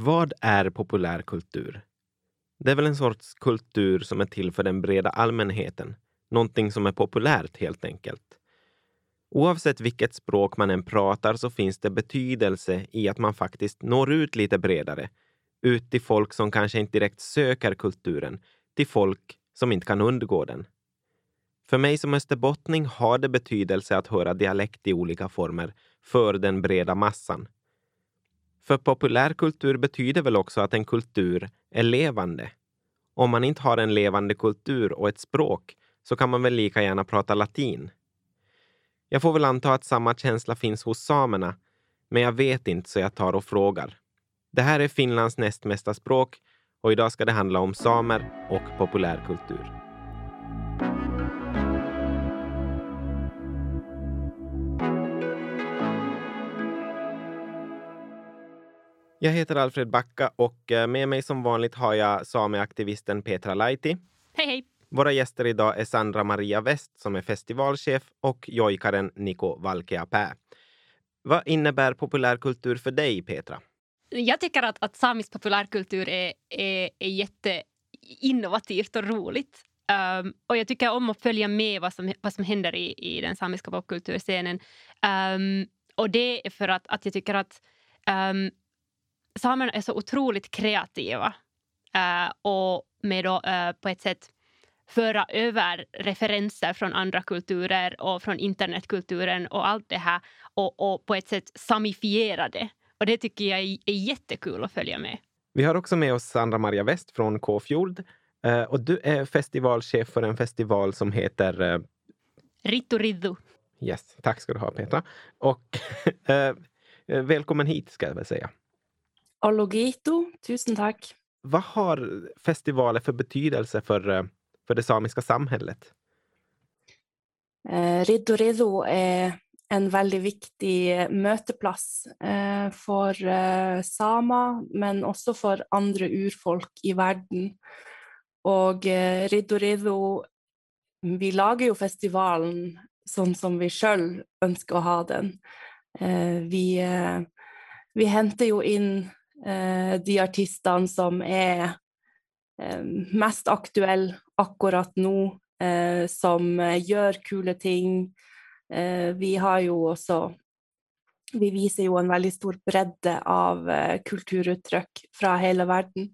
Vad är populärkultur? Det är väl en sorts kultur som är till för den breda allmänheten. Någonting som är populärt helt enkelt. Oavsett vilket språk man än pratar så finns det betydelse i att man faktiskt når ut lite bredare. Ut till folk som kanske inte direkt söker kulturen, till folk som inte kan undgå den. För mig som österbottning har det betydelse att höra dialekt i olika former för den breda massan. För populärkultur betyder väl också att en kultur är levande. Om man inte har en levande kultur och ett språk så kan man väl lika gärna prata latin. Jag får väl anta att samma känsla finns hos samerna, men jag vet inte så jag tar och frågar. Det här är Finlands näst mesta språk och idag ska det handla om samer och populärkultur. Jag heter Alfred Backa och eh, med mig som vanligt har jag sameaktivisten Petra Laiti. Hej, hej! Våra gäster idag är Sandra Maria West som är festivalchef och jojkaren Niko Valkeapää. Vad innebär populärkultur för dig, Petra? Jag tycker att, att samisk populärkultur är, är, är jätteinnovativt och roligt. Um, och jag tycker om att följa med vad som, vad som händer i, i den samiska popkulturscenen. Um, och det är för att, att jag tycker att um, samerna är så otroligt kreativa uh, och med då, uh, på ett sätt föra över referenser från andra kulturer och från internetkulturen och allt det här och, och på ett sätt samifiera det. Och det tycker jag är, är jättekul att följa med. Vi har också med oss Sandra Maria West från Kåfjord. Uh, och du är festivalchef för en festival som heter... Rittu Riddu. Yes, tack ska du ha Petra. Och välkommen hit ska jag väl säga. Ologito, tusen tack. Vad har festivaler för betydelse för, för det samiska samhället? Eh, Riddu Riddu är en väldigt viktig möteplats eh, för eh, samer, men också för andra urfolk i världen. Och eh, Riddu Riddu, vi lagar ju festivalen sånn som vi själv önskar ha den. Eh, vi, eh, vi hämtar ju in eh, Eh, de artistene som är eh, mest aktuelle akkurat nu, eh, som gör kule ting. Eh, vi har ju också vi visar ju en väldigt stor bredd av eh, kulturuttryck från hela världen.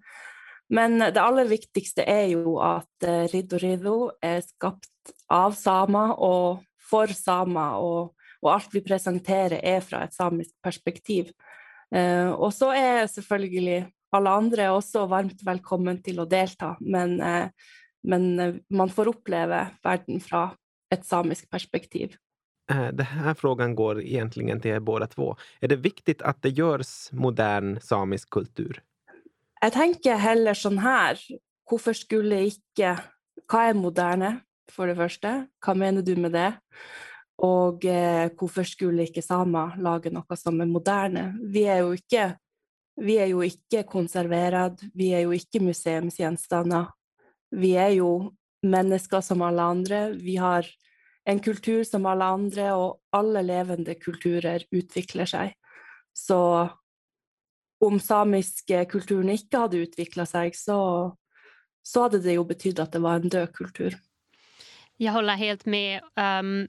Men det allra viktigaste är ju att eh, Riddo Riddo är skapt av samer och för samer och, och allt vi presenterar är från ett samiskt perspektiv. Eh, och så är selvfølgelig alla andra också varmt välkomna till att delta, men, eh, men eh, man får uppleva världen från ett samiskt perspektiv. Den här frågan går egentligen till er båda två. Är det viktigt att det görs modern samisk kultur? Jag tänker heller så här, varför skulle inte, vad är moderne, för det första? Vad menar du med det? Og eh, hvorfor skulle ikke samer lage noe som er moderne? Vi er jo ikke, vi er jo ikke konservert, vi er jo ikke museumsgjenstander. Vi er jo mennesker som alle andre. Vi har en kultur som alle andre, og alle levende kulturer utvikler seg. Så om samisk kulturen ikke hadde utvikla seg, så, så hade det jo betytt att det var en död kultur. Jag håller helt med. Um,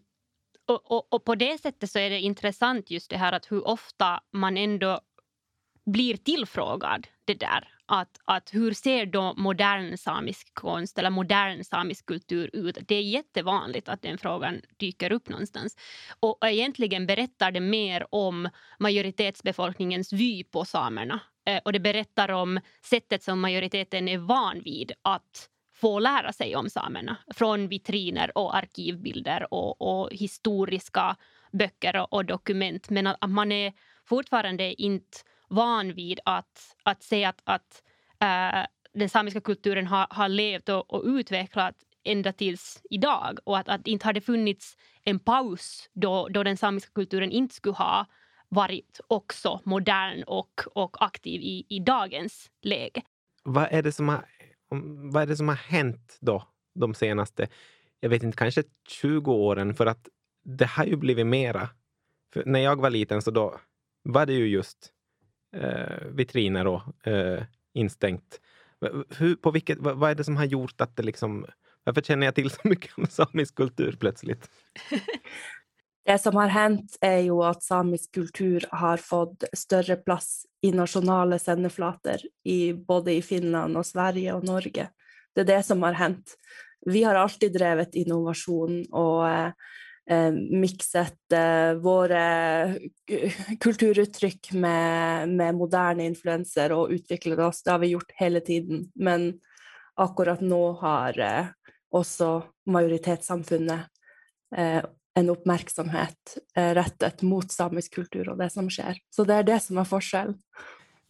och, och, och, på det sättet så är det intressant just det här att hur ofta man ändå blir tillfrågad det där. Att, att hur ser då modern samisk konst eller modern samisk kultur ut? Det är jättevanligt att den frågan dyker upp någonstans. Och egentligen berättar det mer om majoritetsbefolkningens vy på samerna. Eh, och det berättar om sättet som majoriteten är van vid att få lära sig om samerna från vitriner och arkivbilder och, och historiska böcker och, och, dokument. Men att, man är fortfarande inte van vid att, att se att, att äh, den samiska kulturen har, har levt och, och utvecklats ända tills idag och att, att inte har det funnits en paus då, då den samiska kulturen inte skulle ha varit också modern och, och aktiv i, i dagens läge. Vad är det som har vad är det som har hänt då de senaste, jag vet inte, kanske 20 åren? För att det har ju blivit mera. För när jag var liten så då var det ju just eh, vitriner och eh, instängt. Hur, på vilket, vad, vad är det som har gjort att det liksom... Varför känner jag till så mycket om samisk kultur plötsligt? Det som har hänt är ju att samisk kultur har fått större plats i nationella sendeflator i både i Finland och Sverige och Norge. Det är det som har hänt. Vi har alltid drivit innovation och eh, eh mixat eh, våra kulturuttryck med, med moderna influenser och utvecklat oss. Det har vi gjort hela tiden. Men akkurat nu har eh, också majoritetssamfundet eh, en uppmärksamhet eh, mot samisk kultur och det som sker. Så det är det som är skillnaden.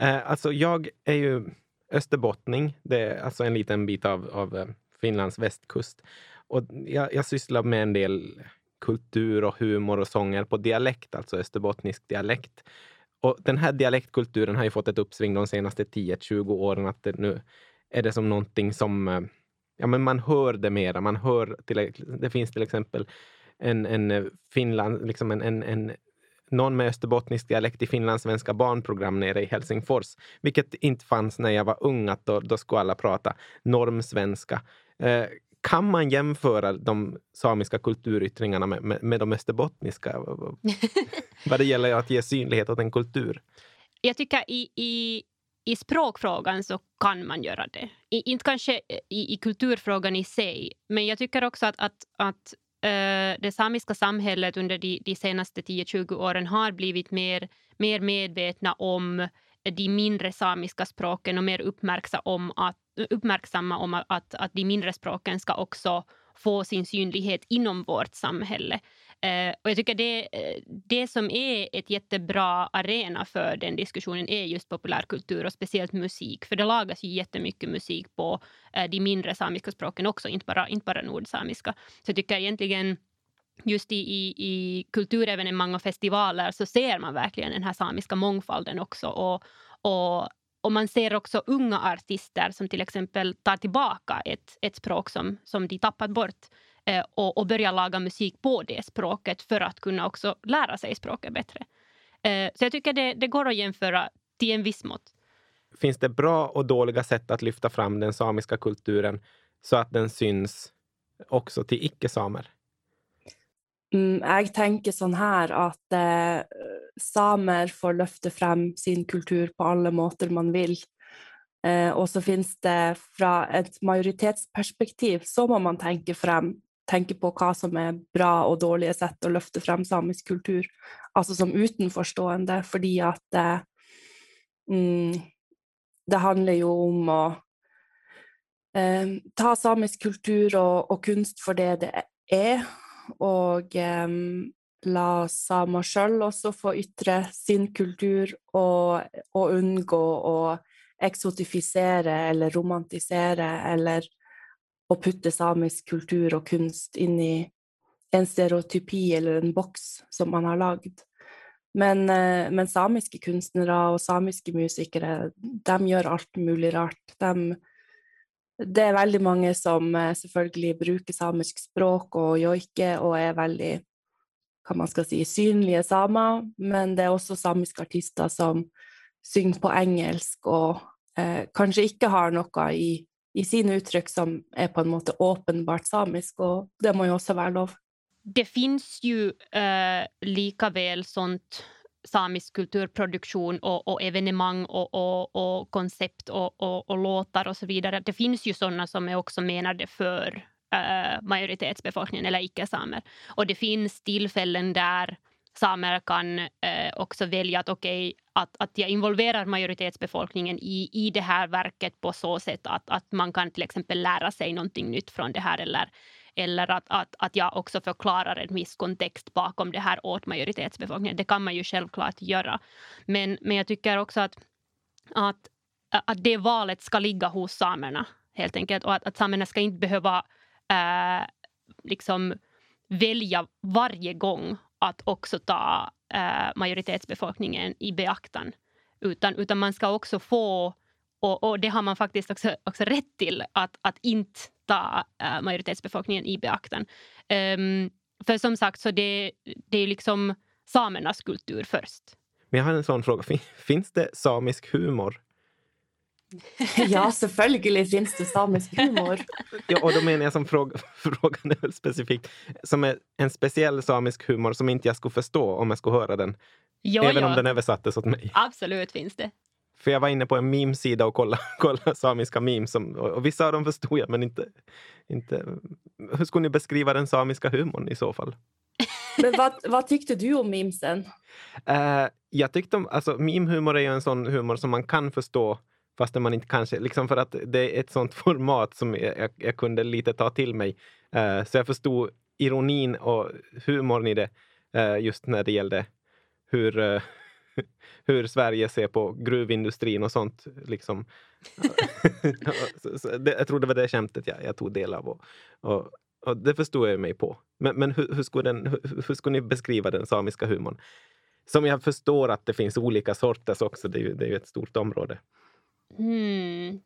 Eh, alltså jag är ju österbottning. Det är alltså en liten bit av, av eh, Finlands västkust. Och jag, jag sysslar med en del kultur och humor och sånger på dialekt, alltså österbottnisk dialekt. Och den här dialektkulturen har ju fått ett uppsving de senaste 10-20 åren. Att det nu är det som någonting som... Eh, ja, men man hör det mera. Man hör till, det finns till exempel en, en eh, Finland, liksom en, en, en någon med österbottnisk dialekt i finlandssvenska barnprogram nere i Helsingfors, vilket inte fanns när jag var ung, att då, då skulle alla prata normsvenska. Eh, kan man jämföra de samiska kulturyttringarna med, med, med de österbottniska vad det gäller att ge synlighet åt en kultur? Jag tycker i, i, i språkfrågan så kan man göra det. I, inte kanske i, i kulturfrågan i sig, men jag tycker också att, att, att Eh, det samiska samhället under de, de senaste 10-20 åren har blivit mer, mer medvetna om de mindre samiska språken och mer uppmärksamma om att, uppmärksamma om att, att de mindre språken ska också få sin synlighet inom vårt samhälle. Eh, och jag tycker det, eh, det som är ett jättebra arena för den diskussionen är just populärkultur och speciellt musik. För det lagas ju jättemycket musik på eh, de mindre samiska språken också, inte bara, inte bara nordsamiska. Så jag tycker egentligen just i, i, i kulturevenemang och festivaler så ser man verkligen den här samiska mångfalden också. Och, och, och man ser också unga artister som till exempel tar tillbaka ett, ett språk som, som de tappat bort och, och börjar laga musik på det språket för att kunna också lära sig språket bättre. Eh, så jag tycker det, det går att jämföra till en viss mått. Finns det bra och dåliga sätt att lyfta fram den samiska kulturen så att den syns också till icke-samer? Mm, jag tänker så här att eh, samer får lyfta fram sin kultur på alla måter man vill. Eh, och så finns det från ett majoritetsperspektiv så må man tänka fram tenker på hva som er bra og dårlige sett å løfte frem samisk kultur, altså som utenforstående, fordi at eh, mm, det handler jo om å eh, ta samisk kultur og, og, kunst for det det er, og eh, la samer sjøl også få ytre sin kultur, og, og unngå å eksotifisere eller romantisere eller å putte samisk kultur og kunst inn i en stereotypi eller en boks som man har lagd. Men, eh, men, samiske kunstnere og samiske musikere, de gjør alt mulig rart. De, det er veldig mange som eh, selvfølgelig bruker samisk språk og joiker og er veldig hva man skal si, synlige samer, men det er også samiske artister som synger på engelsk og eh, kanskje ikke har noe i i sina uttryck som är på en måte uppenbart samisk och det må ju också vara lov. Det finns ju äh, lika väl sånt samisk kulturproduktion och, och evenemang och, och, och koncept och, och, och, låtar och så vidare. Det finns ju sådana som är också menade för äh, majoritetsbefolkningen eller icke-samer. Och det finns tillfällen där samer kan eh, också välja att, okay, att, att jag involverar majoritetsbefolkningen i, i det här verket på så sätt att, att man kan till exempel lära sig någonting nytt från det här eller, eller att, att, att jag också förklarar en viss kontext bakom det här åt majoritetsbefolkningen. Det kan man ju självklart göra. Men, men jag tycker också att, att, att det valet ska ligga hos samerna helt enkelt och att, att samerna ska inte behöva eh, liksom välja varje gång att också ta eh, majoritetsbefolkningen i beaktan. Utan, utan man ska också få, och, och det har man faktiskt också, också rätt till, att, att inte ta eh, majoritetsbefolkningen i beaktan. Um, för som sagt, så det, det är liksom samernas kultur först. Men jag har en sån fråga. Finns det samisk humor? ja, selvfølgelig finns det samisk humor. ja, och då menar jag som fråga, frågan är väl specifikt, som är en speciell samisk humor som inte jag skulle förstå om jag skulle höra den. Jo, även jo. om den översattes åt mig. Absolut finns det. För jag var inne på en memesida och kollade, kollade samiska memes. Som, och vissa av dem förstod jag, men inte, inte... Hur skulle ni beskriva den samiska humorn i så fall? Men vad, vad tyckte du om memesen? Uh, jag tyckte om, alltså meme-humor är ju en sån humor som man kan förstå fastän man inte kanske, liksom för att det är ett sånt format som jag, jag kunde lite ta till mig. Uh, så jag förstod ironin och humorn i det uh, just när det gällde hur hur Sverige ser på gruvindustrin och sånt. Liksom. så, så, det, jag tror det var det skämtet jag, jag tog del av. Och, och, och det förstod jag mig på. Men, men hur, hur, skulle den, hur, hur skulle ni beskriva den samiska humorn? Som jag förstår att det finns olika sorters också. Det är ju, det är ju ett stort område. Hmm.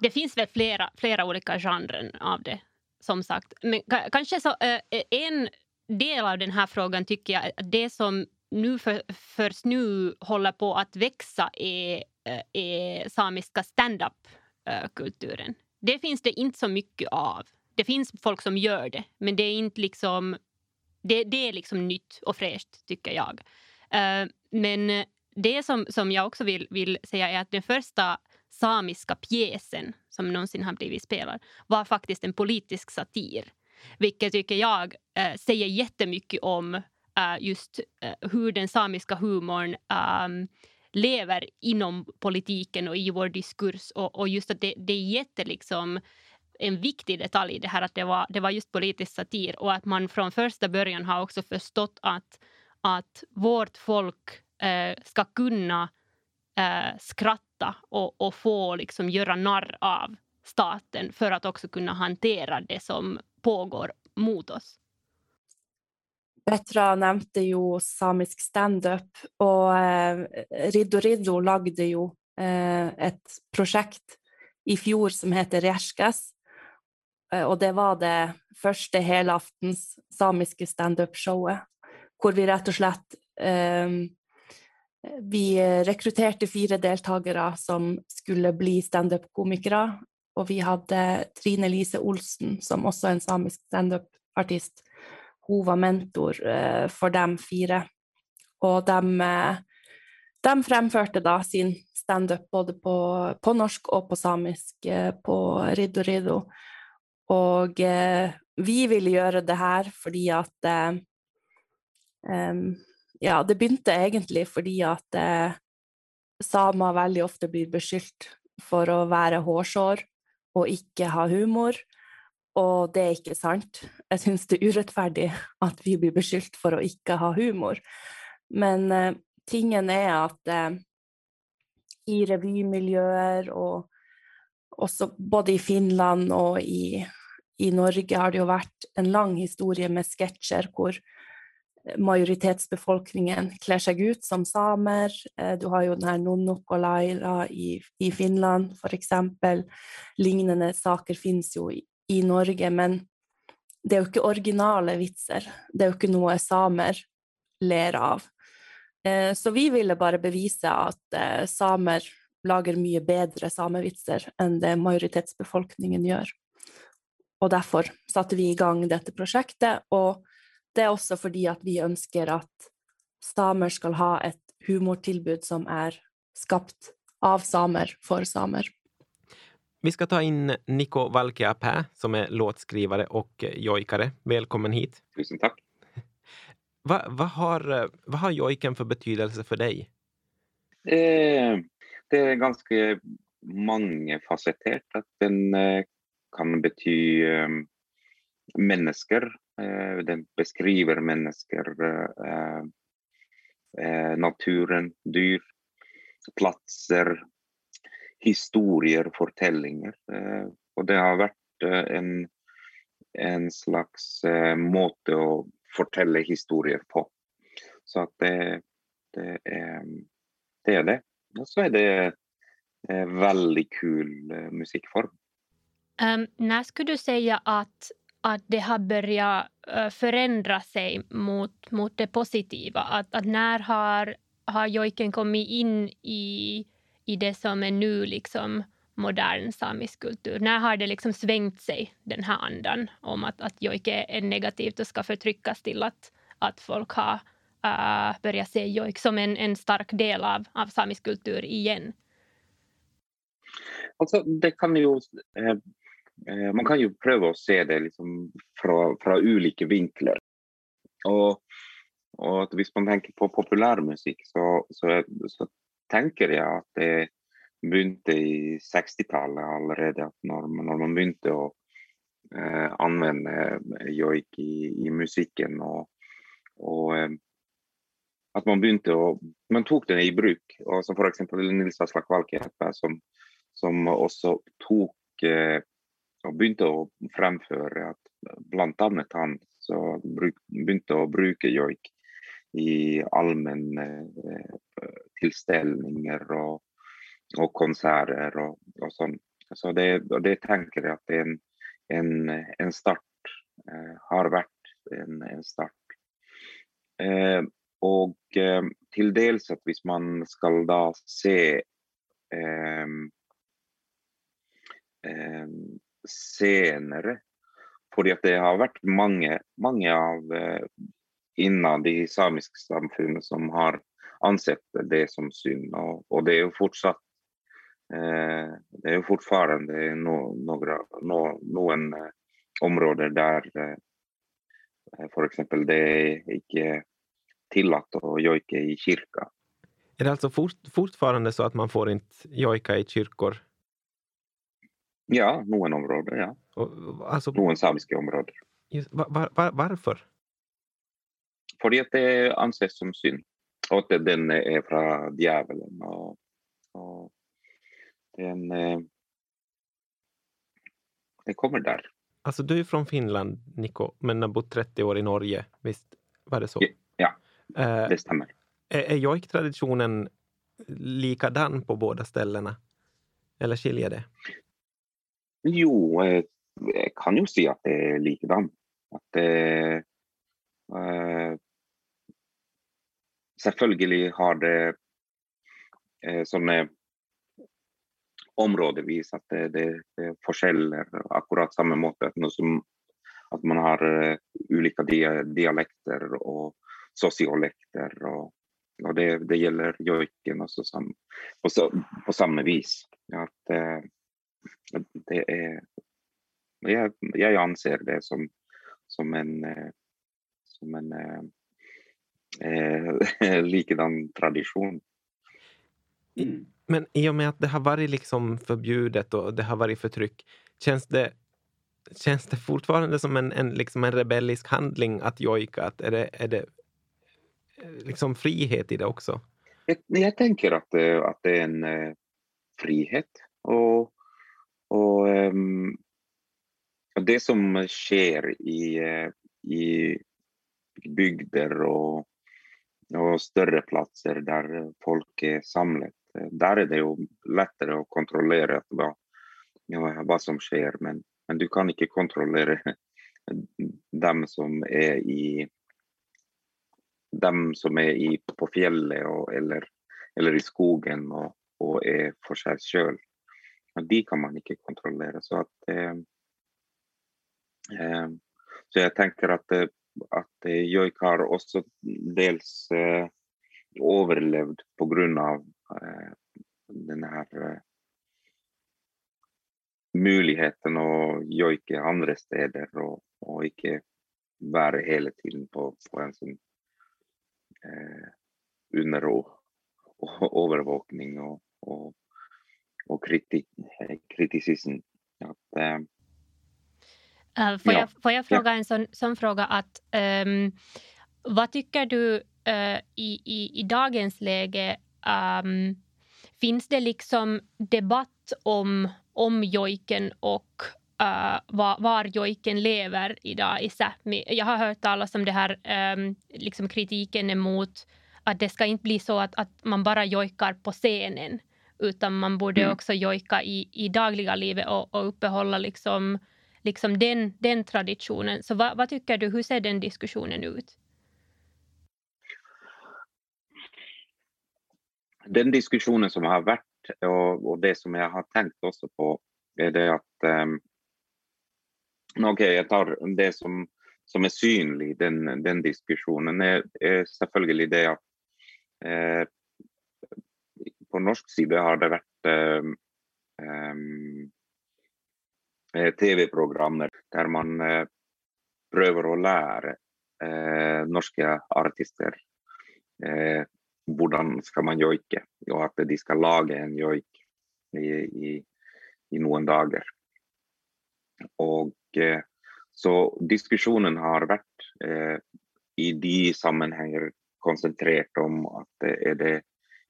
Det finns väl flera, flera olika genrer av det, som sagt. Men kanske så, äh, en del av den här frågan tycker jag att det som nu för, först nu håller på att växa är, är samiska standup-kulturen. Det finns det inte så mycket av. Det finns folk som gör det, men det är inte liksom... Det, det är liksom nytt och fräscht, tycker jag. Men det som, som jag också vill, vill säga är att den första samiska pjäsen som någonsin har blivit spelad var faktiskt en politisk satir. Vilket tycker jag äh, säger jättemycket om uh, just uh, hur den samiska humorn um, lever inom politiken och i vår diskurs. Och, och just att det, det är jätte liksom, en viktig detalj i det här att det var, det var just politisk satir och att man från första början har också förstått att, att vårt folk Eh, ska kunna eh, skratta och, och få liksom göra narr av staten för att också kunna hantera det som pågår mot oss. Petra nämnde ju samisk standup, och eh, Riddo Riddo lagde ju eh, ett projekt i fjol som heter Rjerskes. Eh, det var det första helaftens samiska standup-showet, där vi rätt och slett eh, vi rekrutterte fyra deltagare som skulle bli standup-komikere, och vi hade Trine Lise Olsen, som också är en samisk standup-artist, Hon var mentor eh, för dem fire. De, eh, de framförde då sin standup både på, på, norsk och på samisk eh, på Riddo Riddo. Og eh, vi ville göra det här för att at Ja, det begynte egentlig fordi at eh, samer veldig ofte blir beskyldt for å være hårsår og ikke ha humor. Og det er ikke sant. Jeg syns det er urettferdig at vi blir beskyldt for å ikke ha humor. Men eh, tingen er at eh, i revymiljøer og også både i Finland og i, i, Norge har det jo vært en lang historie med sketsjer hvor majoritetsbefolkningen klär sig ut som samer. Eh, du har ju den här Nonnok och Laila i, i Finland, för exempel. Liknande saker finns ju i, i Norge, men det är ju inte originala vitser. Det är ju inte något samer ler av. Eh, så vi ville bara bevisa att eh, samer lagar mycket bättre samevitser än det majoritetsbefolkningen gör. Och därför satte vi igång detta projektet och det er også fordi at vi ønsker at samer skal ha et humortilbud som er skapt av samer for samer. Vi ska ta in Niko Valkeapää som är låtskrivare och jojkare. Välkommen hit. Tusen tack. Va, vad, har, vad har jojken för betydelse för dig? Eh, det är ganska mångfacetterat. Den eh, kan bety människor. Eh, den beskriver människor, eh, eh, naturen, dyr, platser, historier, fortellinger. Eh, og det har vært eh, en, en slags eh, måte å fortelle historier på. Så at det, det, er, det er det. Og så er det eh, en väldigt kul eh, musikform. Um, när skulle du säga att, att det har börjat eh, förändra sig mot, mot det positiva? Att, att när har har jojken kommit in i, i det som är nu liksom modern samisk kultur? När har det liksom svängt sig, den här andan om att, att jojke är negativt och ska förtryckas till att, att folk har uh, börjat se jojk som en, en stark del av, av samisk kultur igen? Alltså, det kan ju, eh, Eh, man kan ju pröva att se det liksom från, från olika vinklar. Och, och att hvis man tänker på populärmusik så, så, så tänker jag att det begynte i 60-talet allerede, at når, når, man begynte å eh, anvende eh, joik i, i, musikken og, og eh, at man begynte å Man tok den i bruk. og som F.eks. Nils Aslak Valkeapää, som, som også tok eh, och begynte å fremføre at blant annet han så bruk, begynte å bruke joik i allmänna eh, tillställningar och och konserter och, och sånt. Så det, och det tänker jag att det är en, en, en start, eh, har varit en, en start. Eh, och eh, till dels att hvis man ska då se senare, för att det har varit många, många av eh, innan de samisk samfund som har ansett det som synd och, och det är ju fortsatt Eh, det är fortfarande no, några, no, någon eh, områden där eh, eh, för exempel det är inte tillåtet att jojka i kyrka. Är det alltså fort, fortfarande så att man får inte jojka i kyrkor? Ja, någon områden, ja. Och, alltså, någon samiska områden. Just, var, var, varför? För att det anses som synd och att den är från djävulen och, och den, eh, den kommer där. Alltså du är från Finland, Niko, men har bott 30 år i Norge. Visst var det så? Ja, eh, det stämmer. Är, är jojk-traditionen likadan på båda ställena? Eller skiljer det? Jo, eh, jag kan ju säga att det är likadant. Att det, eh, Selvfølgelig har det eh, sånne områdevis att det, det, det forskjeller akkurat samma måte. Att, som, att man har eh, uh, olika dia, dialekter och sociolekter och, och det, det gäller jojken också sam, på, på samma vis. Att, uh, eh, det är, jag, jag anser det som, som en, uh, som en eh, likadan tradition. Mm. Men i och med att det har varit liksom förbjudet och det har varit förtryck, känns det, känns det fortfarande som en, en, liksom en rebellisk handling att jojka? Att är, det, är det eh, liksom frihet i det också? Jag, jag tänker att, att det är en frihet. Och, och um, det som sker i, eh, i bygder och, och större platser där folk är samlade där är det ju lättare att kontrollera vad, vad som sker, men, men du kan inte kontrollera dem som är i dem som är i, på fjället och, eller, eller i skogen och, och är för sig själv. De kan man inte kontrollera. Så, att, eh, eh, så jag tänker att, eh, att eh, jag har också dels eh, överlevt på grund av Eh, den här eh, möjligheten att jojka i andra städer och, och inte vara hela tiden på, på en sån eh, under och, och övervakning och, och, och kritik, kriticism. Att, eh, Uh, får, ja. jag, får jag fråga ja. en sån, sån fråga att um, vad tycker du uh, i, i, i dagens läge Um, finns det liksom debatt om, om jojken och uh, var, var jojken lever idag i Sápmi? Jag har hört talas om det här um, liksom kritiken emot att det ska inte bli så att, att man bara jojkar på scenen utan man borde mm. också jojka i, i dagliga livet och, och uppehålla liksom, liksom den, den traditionen. Så vad, vad tycker du, hur ser den diskussionen ut? den diskussionen som har varit och, och, det som jag har tänkt också på är det att um, Okej, okay, jag tar det som, som är synligt, den, den diskussionen är, är det att eh, på norsk sida har det varit eh, eh, tv-program där man eh, prövar att lära eh, norska artister eh, hvordan ska man joike och att de ska laga en joik i, i, i några dagar. Och eh, så diskussionen har varit eh, i de sammanhangen koncentrerat om att eh, är det,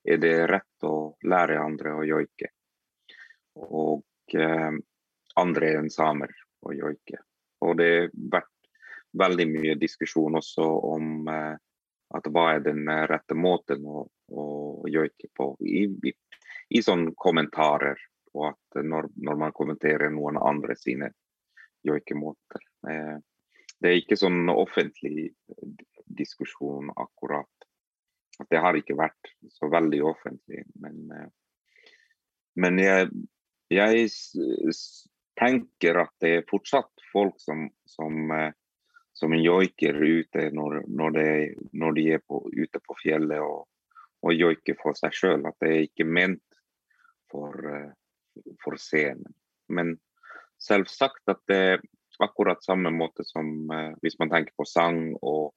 är det rätt att lära andra att jojke? Och eh, andra än samer att jojke. Och det har varit väldigt mycket diskussion också om eh, att vad är den rätta måten att, jojke på i, i, i sådana kommentarer och att när, när man kommenterar någon andra sina jojkemåter. Eh, det är inte sån offentlig diskussion akkurat. Det har inte varit så väldigt offentlig, men, eh, men jag, jeg, tänker att det är fortsatt folk som, som, eh, som joiker ute när, når, de, når de är på, ute på fjället och, og joiker för sig sjøl. At det är inte ment för, eh, for scenen. Men selvsagt at det är akkurat samma måte som hvis man tänker på sång og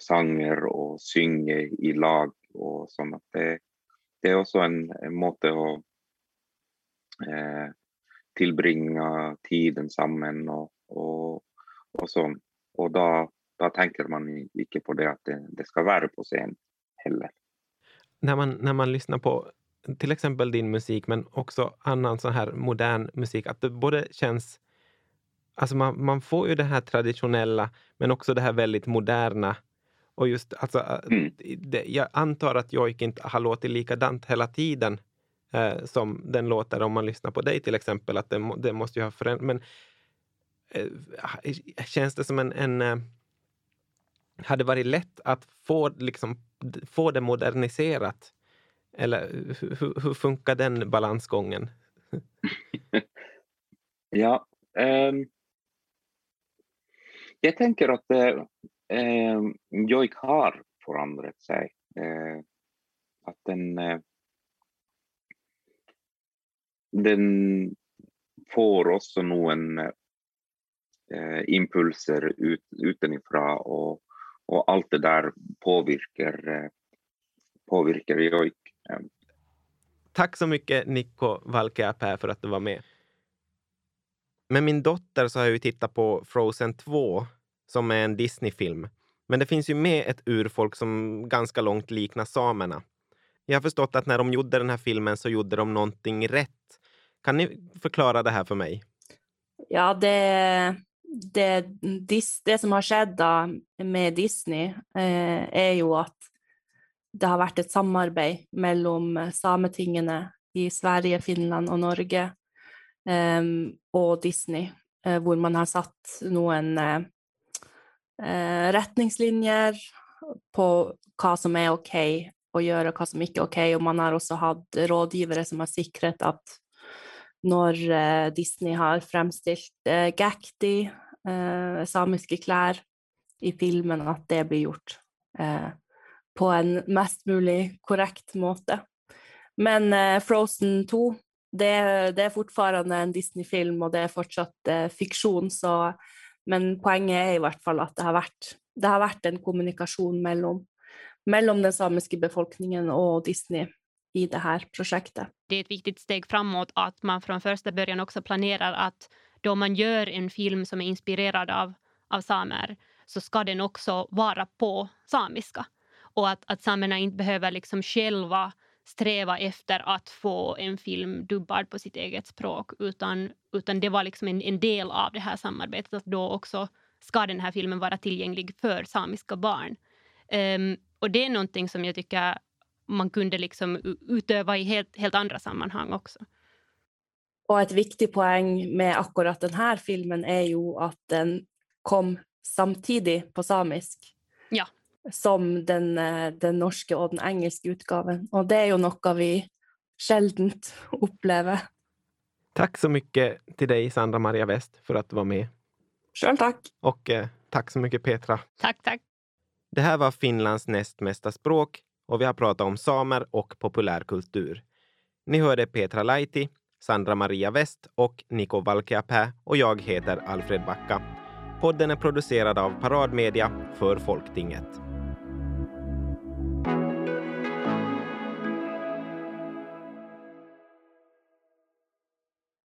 och sanger och synge i lag och sånt. Att det, det är också en, en måte att eh, tillbringa tiden samman och, och, och så. Och då, då tänker man inte på det att det, det ska vara på scen heller. När man, när man lyssnar på till exempel din musik, men också annan sån här modern musik, att det både känns... Alltså man, man får ju det här traditionella, men också det här väldigt moderna. Och just, alltså, mm. det, jag antar att Jojk inte har låtit likadant hela tiden eh, som den låter om man lyssnar på dig till exempel. Att det, det måste ju ha förändrats. Men eh, känns det som en, en eh, hade varit lätt att få, liksom, få det moderniserat eller hur, hur funkar den balansgången? ja, um, jag tänker att eh, jag har förändrat sig. Eh, att den, eh, den får också någon eh, impulser ut, utifrån och, och allt det där påverkar, uh, påverkar Joik. Ehm. Tack så mycket Nikko Valkeapää för att du var med. Med min dotter så har jag ju tittat på Frozen 2 som är en Disney-film. Men det finns ju med ett urfolk som ganska långt liknar samerna. Jag har förstått att när de gjorde den här filmen så gjorde de någonting rätt. Kan ni förklara det här för mig? Ja, det, det, det som har skett med Disney eh, är ju att det har varit ett samarbete mellan sametingene i Sverige, Finland och Norge eh, och Disney, eh, där man har satt någon eh, eh, retningslinjer på vad som är okej okay att göra och vad som inte är okej. Okay. Och man har också haft rådgivare som har säkrat att när eh, Disney har framställt eh, Gakti, eh, samiska kläder i filmen, att det blir gjort eh, på en mest möjligt korrekt måte. Men eh, Frozen 2, det, det, är fortfarande en Disney-film och det är fortsatt eh, fiktion. Så, men poängen är i hvert fall att det har varit, det har vært en kommunikation mellan, mellom den samiska befolkningen och Disney i det här projektet. Det är ett viktigt steg framåt att man från första början också planerar att då man gör en film som är inspirerad av, av samer så ska den också vara på samiska och att, att samerna inte behöver liksom själva sträva efter att få en film dubbad på sitt eget språk utan, utan det var liksom en, en del av det här samarbetet att då också ska den här filmen vara tillgänglig för samiska barn. Um, och det är någonting som jag tycker man kunde liksom utöva i helt, helt andra sammanhang också. Och ett viktigt poäng med akkurat den här filmen är ju att den kom samtidigt på samisk. Ja. Som den, eh, den norske og den engelske utgaven. Och det är ju något vi sjeldent upplever. Tack så mycket till dig, Sandra Maria West, för att du var med. Själv tack. Och eh, tack så mycket, Petra. Tack, tack. Det här var Finlands näst mesta språk och vi har pratat om samer och populärkultur. Ni hörde Petra Laiti, Sandra Maria West och Niko Valkeapää och jag heter Alfred Backa. Podden är producerad av Paradmedia för Folktinget.